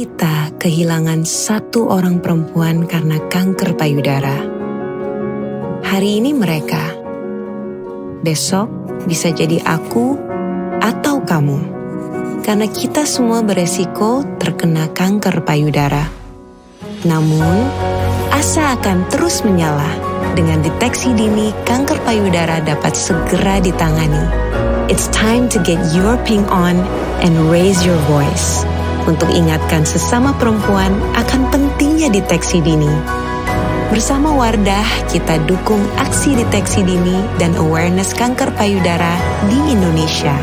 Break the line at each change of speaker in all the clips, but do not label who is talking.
kita kehilangan satu orang perempuan karena kanker payudara. Hari ini mereka, besok bisa jadi aku atau kamu, karena kita semua beresiko terkena kanker payudara. Namun, asa akan terus menyala. Dengan deteksi dini, kanker payudara dapat segera ditangani. It's time to get your pink on and raise your voice untuk ingatkan sesama perempuan akan pentingnya deteksi dini. Bersama Wardah, kita dukung aksi deteksi dini dan awareness kanker payudara di Indonesia.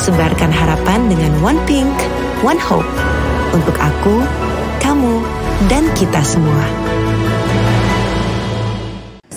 Sebarkan harapan dengan One Pink, One Hope untuk aku, kamu, dan kita semua.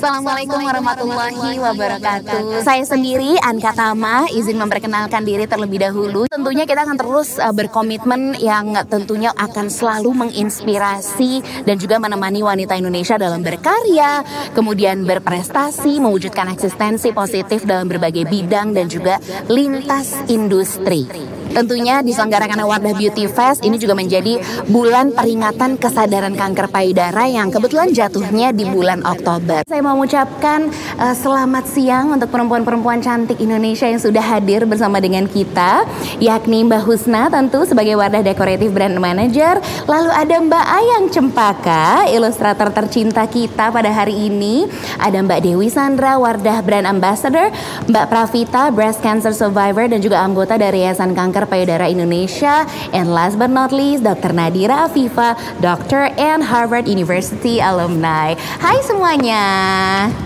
Assalamualaikum warahmatullahi wabarakatuh. Saya sendiri Anka Tama izin memperkenalkan diri terlebih dahulu. Tentunya kita akan terus uh, berkomitmen yang tentunya akan selalu menginspirasi dan juga menemani wanita Indonesia dalam berkarya, kemudian berprestasi, mewujudkan eksistensi positif dalam berbagai bidang dan juga lintas industri. Tentunya diselenggarakan Wardah Beauty Fest ini juga menjadi bulan peringatan kesadaran kanker payudara yang kebetulan jatuhnya di bulan Oktober. Saya mau mengucapkan uh, selamat siang untuk perempuan-perempuan cantik Indonesia yang sudah hadir bersama dengan kita, yakni Mbak Husna tentu sebagai Wardah Dekoratif Brand Manager, lalu ada Mbak Ayang Cempaka, ilustrator tercinta kita pada hari ini, ada Mbak Dewi Sandra, Wardah Brand Ambassador, Mbak Pravita, Breast Cancer Survivor dan juga anggota dari Yayasan Kanker Kanker Payudara Indonesia, and last but not least, Dr. Nadira Afifa, Doctor and Harvard University alumni. Hai semuanya.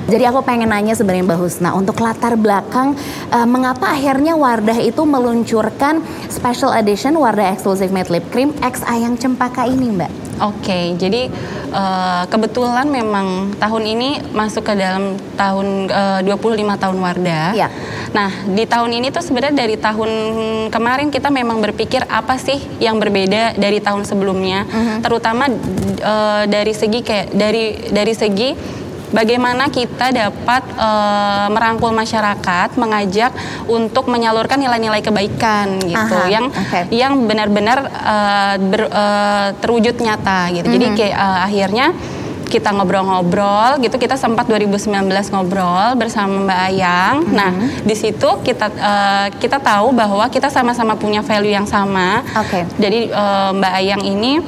Jadi aku pengen nanya sebenarnya Mbak Husna untuk latar belakang uh, mengapa akhirnya Wardah itu meluncurkan special edition Wardah Exclusive Matte Lip Cream X Ayang Cempaka ini, Mbak?
Oke, okay, jadi uh, kebetulan memang tahun ini masuk ke dalam tahun uh, 25 tahun Wardah.
Ya.
Nah, di tahun ini tuh sebenarnya dari tahun kemarin kita memang berpikir apa sih yang berbeda dari tahun sebelumnya, mhm. -huh. terutama uh, dari segi kayak dari dari segi bagaimana kita dapat uh, merangkul masyarakat, mengajak untuk menyalurkan nilai-nilai kebaikan gitu, Aha, yang okay. yang benar-benar uh, uh, terwujud nyata gitu. Mm -hmm. Jadi kayak uh, akhirnya kita ngobrol-ngobrol gitu kita sempat 2019 ngobrol bersama Mbak Ayang. Mm -hmm. Nah, di situ kita uh, kita tahu bahwa kita sama-sama punya value yang sama.
Oke. Okay.
Jadi uh, Mbak Ayang ini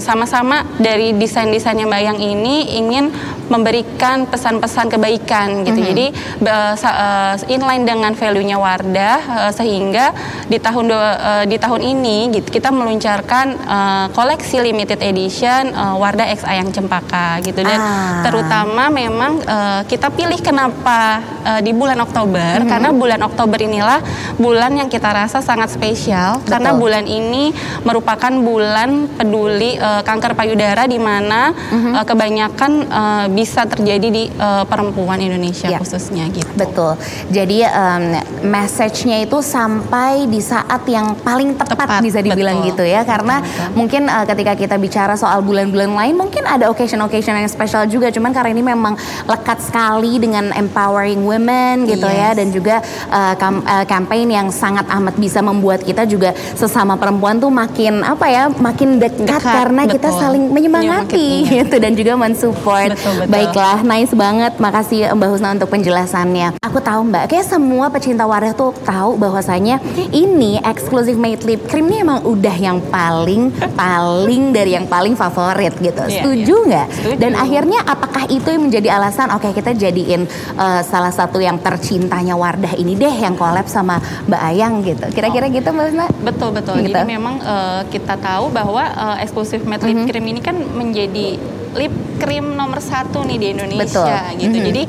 sama-sama mm, dari desain-desainnya Mbak Ayang ini ingin memberikan pesan-pesan kebaikan gitu. Mm -hmm. Jadi uh, inline dengan value-nya Wardah uh, sehingga di tahun uh, di tahun ini gitu kita meluncurkan uh, koleksi limited edition uh, Wardah X Ayang Cempaka gitu dan ah. terutama memang uh, kita pilih kenapa uh, di bulan Oktober mm -hmm. karena bulan Oktober inilah bulan yang kita rasa sangat spesial Betul. karena bulan ini merupakan bulan peduli uh, kanker payudara di mana mm -hmm. uh, kebanyakan uh, bisa terjadi di uh, perempuan Indonesia ya. khususnya gitu.
Betul. Jadi um, message-nya itu sampai di saat yang paling tepat, tepat bisa dibilang betul. gitu ya karena betul. mungkin uh, ketika kita bicara soal bulan-bulan lain mungkin ada occasion-occasion yang spesial juga cuman karena ini memang lekat sekali dengan empowering women gitu ya, yes. ya dan juga uh, kam uh, campaign yang sangat amat bisa membuat kita juga sesama perempuan tuh makin apa ya makin dekat, dekat karena betul. kita saling menyemangati gitu dan juga mensupport betul, betul. Baiklah, nice banget. Makasih Mbak Husna untuk penjelasannya. Aku tahu Mbak, kayak semua pecinta wadah tuh tahu bahwasanya ini eksklusif made lip cream ini emang udah yang paling paling dari yang paling favorit gitu. Iya, Setuju iya. nggak? Yeah, Dan akhirnya apakah itu yang menjadi alasan oke okay, kita jadiin uh, salah satu yang tercintanya Wardah ini deh yang collab sama Mbak Ayang gitu. Kira-kira oh. gitu Mbak Husna?
Betul betul. Gitu. Jadi memang uh, kita tahu bahwa uh, eksklusif matte lip mm -hmm. cream ini kan menjadi lip cream nomor satu nih di Indonesia Betul. gitu. Mm -hmm. Jadi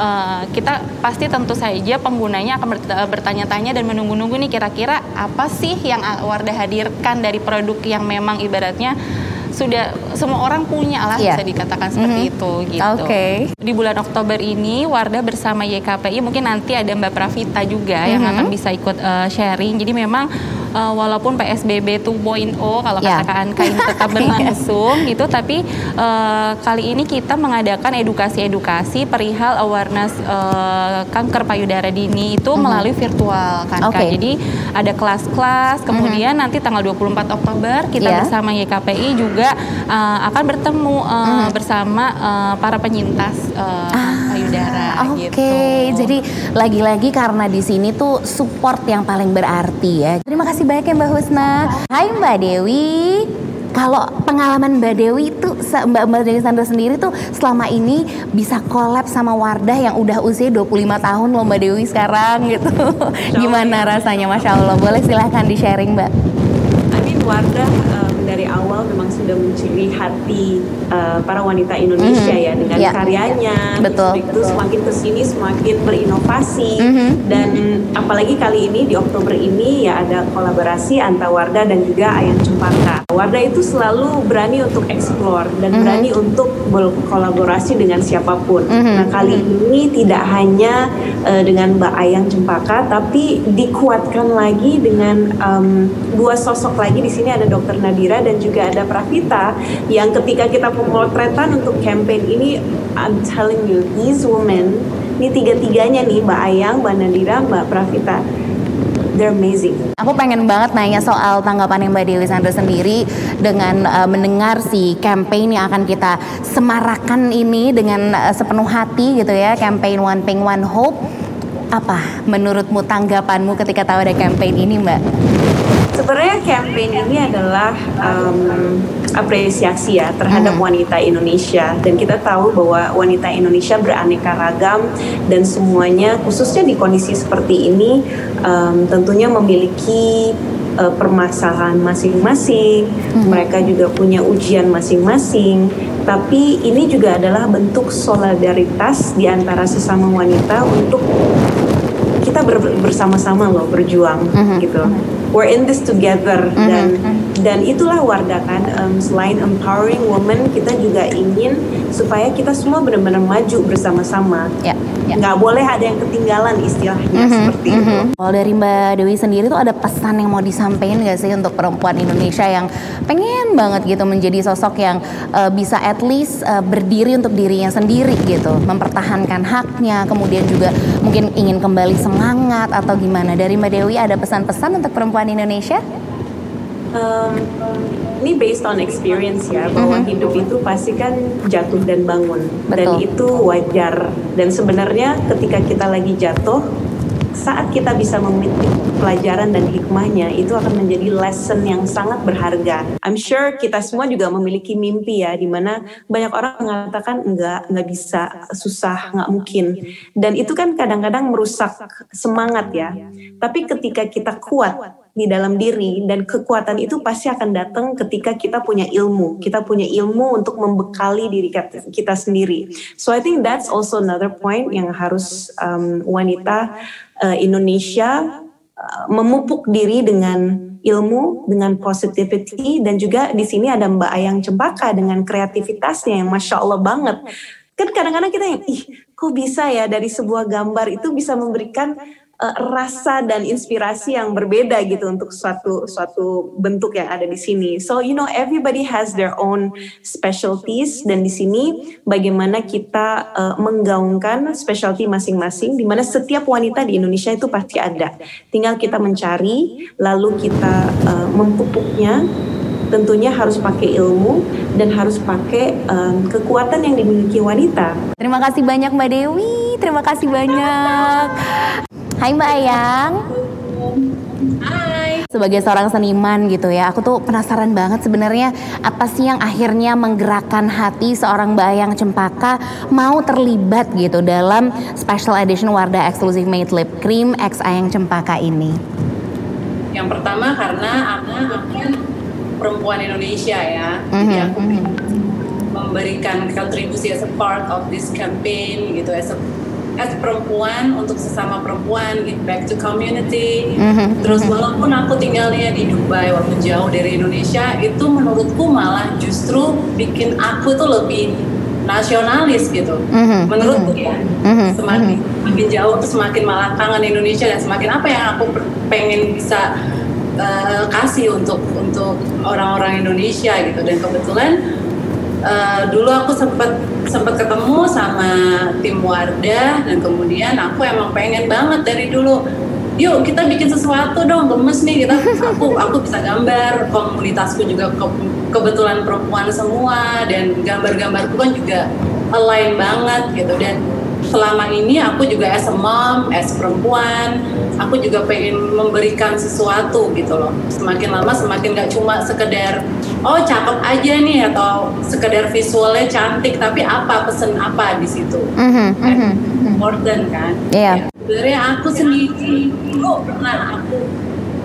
uh, kita pasti tentu saja penggunanya akan bertanya-tanya dan menunggu-nunggu nih kira-kira apa sih yang Wardah hadirkan dari produk yang memang ibaratnya sudah semua orang punya lah yeah. bisa dikatakan seperti mm -hmm. itu gitu.
Okay.
Di bulan Oktober ini Wardah bersama YKPI mungkin nanti ada Mbak Pravita juga mm -hmm. yang mm-hmm. akan bisa ikut uh, sharing. Jadi memang uh, walaupun PSBB 2.0 kalau
Ya.
katakan kain tetap berlangsung gitu tapi uh, kali ini kita mengadakan edukasi-edukasi perihal awareness uh, kanker payudara dini itu melalui virtual kan.
Mhm.
Jadi ada kelas-kelas kemudian nanti tanggal 24 Oktober kita
Ya.
bersama YKPI juga uh, akan bertemu uh,
Mhm.
bersama uh, para penyintas uh, payudara
Ah, Oke,
gitu.
jadi lagi-lagi karena di sini tuh support yang paling berarti ya. Terima kasih banyak ya Mbak Husna. Hai Mbak Dewi. Kalau pengalaman Mbak Dewi itu Mbak Mbak Dewi Sandra sendiri tuh selama ini bisa collab sama Wardah yang udah usia 25 tahun loh Mbak Dewi sekarang gitu. Gimana rasanya Masya Allah. Boleh silahkan di sharing Mbak.
I mean Wardah um, dari awal memang sudah mencuri hati uh, para wanita Indonesia
Mhm.
ya dengan
Ya.
karyanya.
Betul.
Itu semakin ke sini semakin berinovasi
Mhm.
dan apalagi kali ini di Oktober ini ya ada kolaborasi antara Wardah dan juga Ayang Cempaka. Wardah itu selalu berani untuk explore dan
Mhm.
berani untuk berkolaborasi dengan siapa pun.
Mhm.
Nah kali ini tidak hanya uh, dengan Mbak Ayang Cempaka tapi dikuatkan lagi dengan um, dua sosok lagi di sini ada Dr. Nadira dan juga ada Pravita yang ketika kita pemotretan untuk campaign ini I'm telling you these women ini tiga-tiganya nih Mbak Ayang, Mbak Nadira, Mbak Pravita they're amazing.
Aku pengen banget nanya soal tanggapan yang Mbak Dewi Sandra sendiri dengan uh, mendengar si campaign yang akan kita semarakan ini dengan uh, sepenuh hati gitu ya, campaign One Pink One Hope. Apa menurutmu tanggapanmu ketika tahu ada campaign ini, Mbak?
Sebenarnya campaign ini adalah um, apresiasi ya terhadap
Mhm.
wanita Indonesia dan kita tahu bahwa wanita Indonesia beraneka ragam dan semuanya khususnya di kondisi seperti ini um, tentunya memiliki uh, permasalahan masing-masing. Mereka juga punya ujian masing-masing. Tapi ini juga adalah bentuk solidaritas di antara sesama wanita untuk kita ber- bersama-sama loh berjuang
Mhm.
gitu. We're in this together
Mhm.
dan dan itulah Wardah kan em, selain empowering women kita juga ingin supaya kita semua benar-benar maju bersama-sama.
Ya, ya.
Nggak boleh ada yang ketinggalan istilahnya
Mhm,
seperti itu.
mhm. Kalau dari Mbak Dewi sendiri tuh ada pesan yang mau disampaikan nggak sih untuk perempuan Indonesia yang pengen banget gitu menjadi sosok yang uh, bisa at least uh, berdiri untuk dirinya sendiri gitu, mempertahankan haknya, kemudian juga mungkin ingin kembali semangat atau gimana? Dari Mbak Dewi ada pesan-pesan untuk perempuan Indonesia?
Um, ini based on experience ya bahwa
Mhm.
hidup itu pasti kan jatuh dan bangun dan
Betul.
itu wajar dan sebenarnya ketika kita lagi jatuh saat kita bisa memetik pelajaran dan hikmahnya itu akan menjadi lesson yang sangat berharga. I'm sure kita semua juga memiliki mimpi ya di mana banyak orang mengatakan enggak enggak bisa susah nggak mungkin dan itu kan kadang-kadang merusak semangat ya. Tapi ketika kita kuat di dalam diri dan kekuatan itu pasti akan datang ketika kita punya ilmu. Kita punya ilmu untuk membekali diri kita, sendiri. So I think that's also another point yang harus um, wanita uh, Indonesia uh, memupuk diri dengan ilmu, dengan positivity dan juga di sini ada Mbak Ayang Cempaka dengan kreativitasnya yang masya Allah banget. Kan kadang-kadang kita yang ih kok bisa ya dari sebuah gambar itu bisa memberikan uh, rasa dan inspirasi yang berbeda gitu untuk suatu suatu bentuk yang ada di sini. So you know everybody has their own specialties dan di sini bagaimana kita uh, menggaungkan specialty masing-masing di mana setiap wanita di Indonesia itu pasti ada. Tinggal kita mencari lalu kita uh, memupuknya tentunya harus pakai ilmu dan harus pakai um, kekuatan yang dimiliki wanita.
Terima kasih banyak Mbak Dewi, terima kasih banyak. Hai Mbak Ayang.
Hai.
Sebagai seorang seniman gitu ya, aku tuh penasaran banget sebenarnya apa sih yang akhirnya menggerakkan hati seorang Mbak Ayang Cempaka mau terlibat gitu dalam special edition Wardah Exclusive Made Lip Cream X Ayang Cempaka ini.
Yang pertama karena aku kan perempuan Indonesia ya, jadi
Mhm,
aku
mhm.
memberikan kontribusi as a part of this campaign gitu, as a as perempuan untuk sesama perempuan, give back to community.
Mhm,
Terus
mhm.
walaupun aku tinggalnya di Dubai walaupun jauh dari Indonesia, itu menurutku malah justru bikin aku tuh lebih nasionalis gitu.
Mhm,
Menurutku ya, semakin semakin jauh tuh semakin malah kangen Indonesia dan semakin apa yang aku pengen bisa uh, kasih untuk untuk orang-orang Indonesia gitu dan kebetulan uh, dulu aku sempat sempat ketemu sama tim Wardah dan kemudian aku emang pengen banget dari dulu. Yuk kita bikin sesuatu dong gemes nih kita aku aku bisa gambar komunitasku juga ke, kebetulan perempuan semua dan gambar-gambarku kan juga align banget gitu. Dan selama ini aku juga as a mom, as perempuan, aku juga pengen memberikan sesuatu gitu loh. Semakin lama semakin gak cuma sekedar oh cakep aja nih atau sekedar visualnya cantik, tapi apa pesen apa di situ. Mm-hmm, mm-hmm. Important kan.
Iya. Yeah.
Sebenarnya aku sendiri dulu pernah aku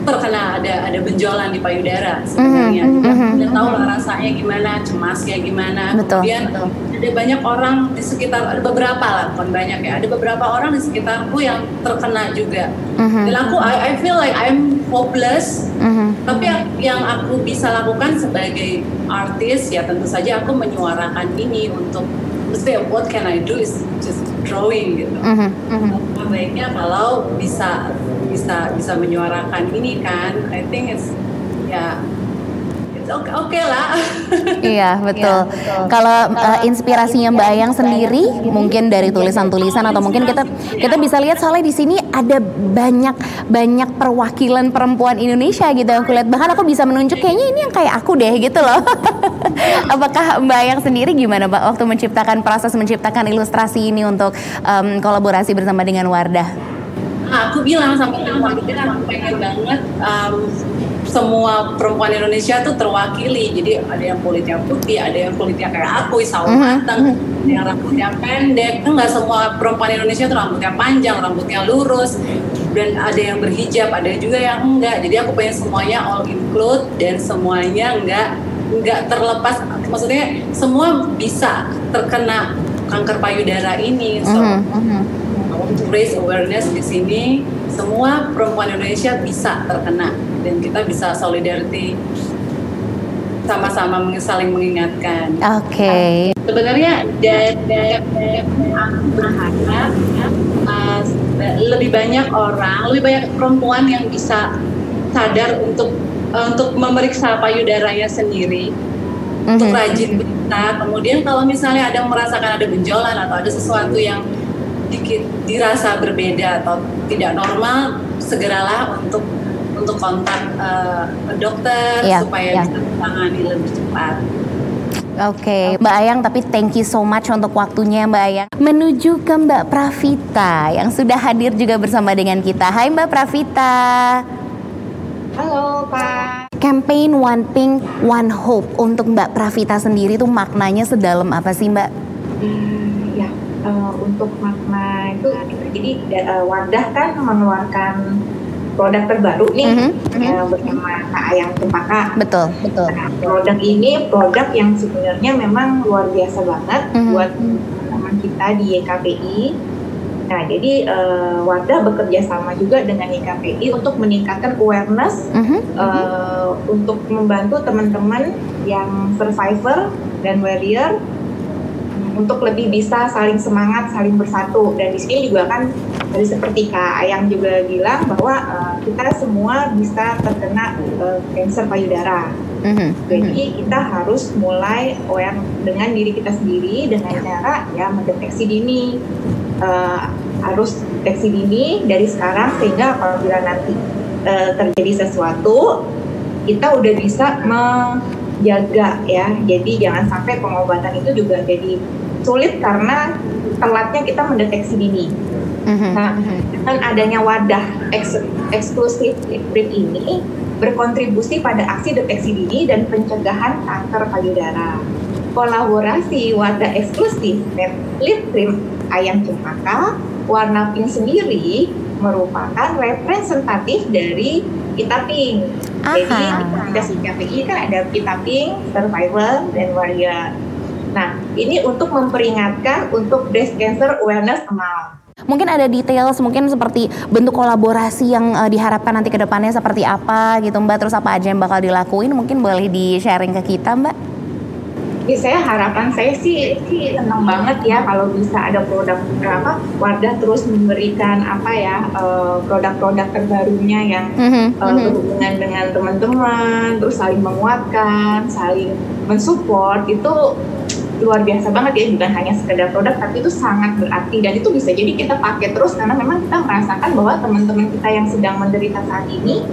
terkena ada ada benjolan di payudara sebenarnya. Mm -hmm. Udah tahu lah rasanya gimana, cemasnya gimana.
Betul,
Kemudian betul. ada banyak orang di sekitar ada beberapa lah, bukan banyak ya. Ada beberapa orang di sekitarku yang terkena juga. Mm -hmm. Dan aku I, I feel like I'm hopeless. Mm -hmm. Tapi yang aku bisa lakukan sebagai artis ya tentu saja aku menyuarakan ini untuk mesti what can I do is just drawing gitu. Mm -hmm. Mm -hmm. Baiknya kalau bisa bisa bisa menyuarakan ini kan I think it's ya oke oke okay lah.
iya betul. Ya, betul. Kalau uh, inspirasinya Mbak Ayang sendiri mungkin dari tulisan-tulisan atau mungkin kita kita bisa lihat soalnya di sini ada banyak banyak perwakilan perempuan Indonesia gitu yang kulihat bahkan aku bisa menunjuk kayaknya ini yang kayak aku deh gitu loh. Apakah Mbak Ayang sendiri gimana Mbak waktu menciptakan proses menciptakan ilustrasi ini untuk um, kolaborasi bersama dengan Wardah?
Aku bilang sama kita aku pengen banget um, semua perempuan Indonesia tuh terwakili. Jadi ada yang kulitnya putih ada yang kulitnya kayak aku sawo mhm, matang ada yang rambutnya pendek. Kan nggak semua perempuan Indonesia tuh rambutnya panjang rambutnya lurus. Dan ada yang berhijab ada juga yang enggak. Jadi aku pengen semuanya all include dan semuanya enggak enggak terlepas. Maksudnya semua bisa terkena kanker payudara ini. So mm -hmm untuk raise awareness di sini semua perempuan Indonesia bisa terkena dan kita bisa solidarity sama-sama saling mengingatkan.
Oke. Okay.
Sebenarnya dari aku berharap uh, lebih banyak orang, lebih banyak perempuan yang bisa sadar untuk uh, untuk memeriksa payudaranya sendiri, mm-hmm. untuk rajin berita. Kemudian kalau misalnya ada merasakan ada benjolan atau ada sesuatu yang dikit dirasa berbeda atau tidak normal segeralah untuk untuk kontak uh, dokter yeah, supaya yeah. bisa ditangani lebih cepat.
Oke, okay. Mbak Ayang, tapi thank you so much untuk waktunya Mbak Ayang. Menuju ke Mbak Pravita yang sudah hadir juga bersama dengan kita. Hai Mbak Pravita.
Halo Pak.
Campaign One Pink One Hope untuk Mbak Pravita sendiri itu maknanya sedalam apa sih Mbak?
Uh, untuk makna itu jadi uh, Wadah kan mengeluarkan produk terbaru nih mm -hmm. uh, bersama Kak Ayang Cempaka.
Betul, betul.
Nah, produk ini produk yang sebenarnya memang luar biasa banget mm -hmm. buat teman kita di YKPI. Nah, jadi uh, Wadah bekerja sama juga dengan YKPI untuk meningkatkan awareness mm -hmm. uh, untuk membantu teman-teman yang survivor dan warrior untuk lebih bisa saling semangat, saling bersatu. Dan di sini juga kan tadi seperti Kak Ayang juga bilang bahwa uh, kita semua bisa terkena uh, cancer payudara. Mm-hmm. Jadi kita harus mulai aware dengan diri kita sendiri dengan cara ya mendeteksi dini. Uh, harus deteksi dini dari sekarang sehingga apabila nanti uh, terjadi sesuatu kita udah bisa menjaga ya. Jadi jangan sampai pengobatan itu juga jadi sulit karena telatnya kita mendeteksi dini. Mm-hmm. Nah, dengan adanya wadah eks, eksklusif PRIP ini berkontribusi pada aksi deteksi dini dan pencegahan kanker payudara. Kolaborasi wadah eksklusif Litrim ayam cempaka warna pink sendiri merupakan representatif dari kita pink. Jadi kita kita PI kan ada kita pink, survivor, dan warrior. Nah, ini untuk memperingatkan untuk breast cancer awareness month.
Mungkin ada details, mungkin seperti bentuk kolaborasi yang uh, diharapkan nanti ke depannya seperti apa gitu Mbak, terus apa aja yang bakal dilakuin, mungkin boleh di-sharing ke kita Mbak?
ya saya harapan saya sih sih senang banget ya kalau bisa ada produk apa Wardah terus memberikan apa ya uh, produk-produk terbarunya yang mm-hmm. uh, berhubungan dengan teman-teman terus saling menguatkan saling mensupport itu luar biasa banget ya bukan hanya sekedar produk tapi itu sangat berarti. Dan itu bisa jadi kita pakai terus karena memang kita merasakan bahwa teman-teman kita yang sedang menderita saat ini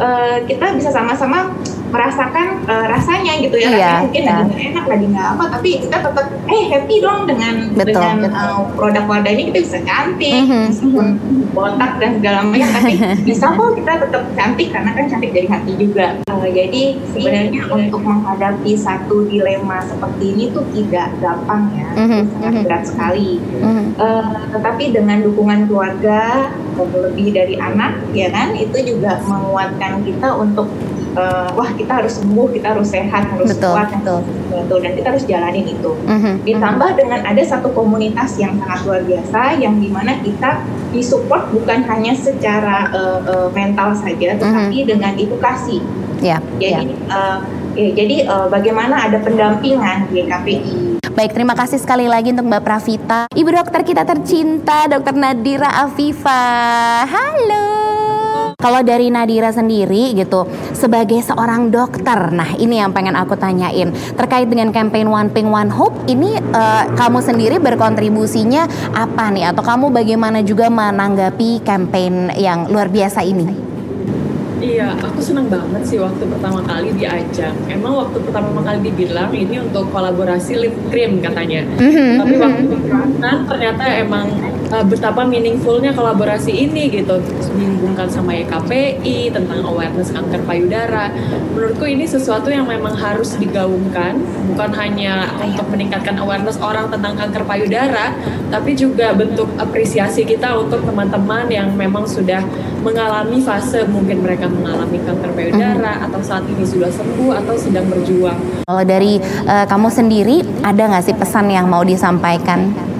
uh, kita bisa sama-sama merasakan uh, rasanya gitu ya iya, mungkin iya. lagi enak lagi nggak apa tapi kita tetap eh happy dong dengan betul, dengan betul. Uh, produk wadah ini kita bisa cantik mm -hmm. meskipun botak dan segala macam tapi bisa kok kita tetap cantik karena kan cantik dari hati juga uh, jadi sebenarnya untuk menghadapi satu dilema seperti ini tuh tidak gampang ya mm -hmm. sangat mhm. berat sekali mm -hmm. uh, tetapi dengan dukungan keluarga lebih dari anak ya kan itu juga menguatkan kita untuk uh, wah kita harus sembuh, kita harus sehat, harus betul, kuat, betul. betul, dan kita harus jalanin itu. Mm-hmm. Ditambah dengan ada satu komunitas yang sangat luar biasa, yang di mana kita disupport bukan hanya secara uh, uh, mental saja, tetapi mm-hmm. dengan edukasi. Yeah, jadi, yeah. Uh, ya, jadi uh, bagaimana ada pendampingan di KPI.
Baik, terima kasih sekali lagi untuk Mbak Pravita. Ibu dokter kita tercinta, Dokter Nadira Afifa. Halo. Kalau dari Nadira sendiri gitu, sebagai seorang dokter, nah ini yang pengen aku tanyain terkait dengan campaign One Pink One Hope. Ini uh, kamu sendiri berkontribusinya apa nih? Atau kamu bagaimana juga menanggapi campaign yang luar biasa ini?
Iya, aku senang banget sih waktu pertama kali diajak. Emang waktu pertama kali dibilang ini untuk kolaborasi lip cream katanya. Mm-hmm, Tapi waktu mm ternyata emang uh, betapa meaningfulnya kolaborasi ini gitu dihubungkan sama YKPI tentang awareness kanker payudara menurutku ini sesuatu yang memang harus digaungkan bukan hanya untuk meningkatkan awareness orang tentang kanker payudara tapi juga bentuk apresiasi kita untuk teman-teman yang memang sudah mengalami fase mungkin mereka mengalami kanker payudara mm-hmm. atau saat ini sudah sembuh atau sedang berjuang.
Kalau dari uh, kamu sendiri ada nggak sih pesan yang mau disampaikan?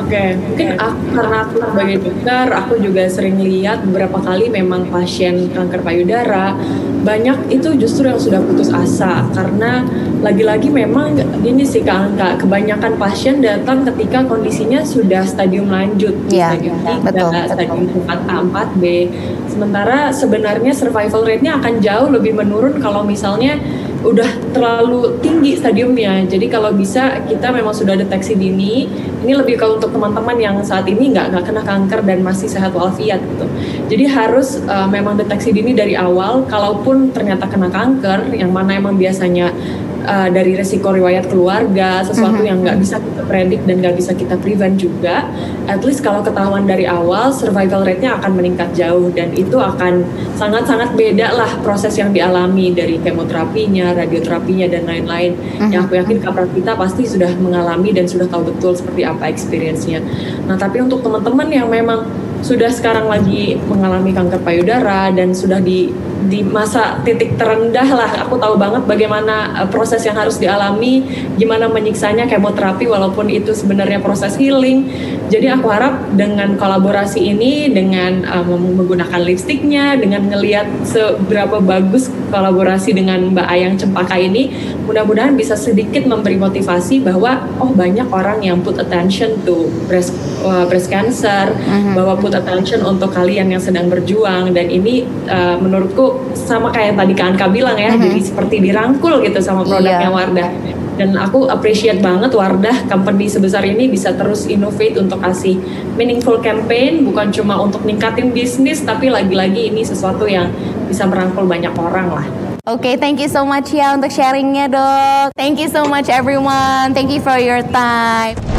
Oke, okay. mungkin aku, karena aku sebagai dokter, aku juga sering lihat beberapa kali memang pasien kanker payudara banyak itu justru yang sudah putus asa karena lagi-lagi memang ini sih Kak Angka, kebanyakan pasien datang ketika kondisinya sudah stadium lanjut, ya, stadium 3, betul, stadium 4A, 4B. Sementara sebenarnya survival rate-nya akan jauh lebih menurun kalau misalnya udah terlalu tinggi stadiumnya. Jadi kalau bisa kita memang sudah deteksi dini. Ini lebih kalau untuk teman-teman yang saat ini nggak nggak kena kanker dan masih sehat walafiat gitu. Jadi harus uh, memang deteksi dini dari awal. Kalaupun ternyata kena kanker, yang mana emang biasanya uh, dari resiko riwayat keluarga, sesuatu mm -hmm. yang nggak bisa kita predik dan nggak bisa kita prevent juga. At least kalau ketahuan dari awal, survival rate-nya akan meningkat jauh dan itu akan sangat-sangat beda lah proses yang dialami dari kemoterapinya, radioterapinya dan lain-lain. Mm -hmm. Yang aku yakin Kak Pravita pasti sudah mengalami dan sudah tahu betul seperti apa experience-nya. Nah, tapi untuk teman-teman yang memang sudah sekarang lagi mengalami kanker payudara dan sudah di di masa titik terendah lah. Aku tahu banget bagaimana uh, proses yang harus dialami gimana menyiksanya kemoterapi walaupun itu sebenarnya proses healing. Jadi aku harap dengan kolaborasi ini dengan uh, menggunakan lipstiknya dengan ngelihat seberapa bagus kolaborasi dengan Mbak Ayang Cempaka ini mudah-mudahan bisa sedikit memberi motivasi bahwa oh banyak orang yang put attention to breast uh, breast cancer uh-huh. bahwa put attention untuk kalian yang sedang berjuang dan ini uh, menurutku sama kayak tadi Kak Anka bilang ya, mm-hmm. jadi seperti dirangkul gitu sama produknya iya. Wardah. Dan aku appreciate banget Wardah company sebesar ini bisa terus innovate untuk kasih meaningful campaign, bukan cuma untuk ningkatin bisnis, tapi lagi-lagi ini sesuatu yang bisa merangkul banyak orang lah.
Oke, okay, thank you so much ya untuk sharingnya dok. Thank you so much everyone. Thank you for your time.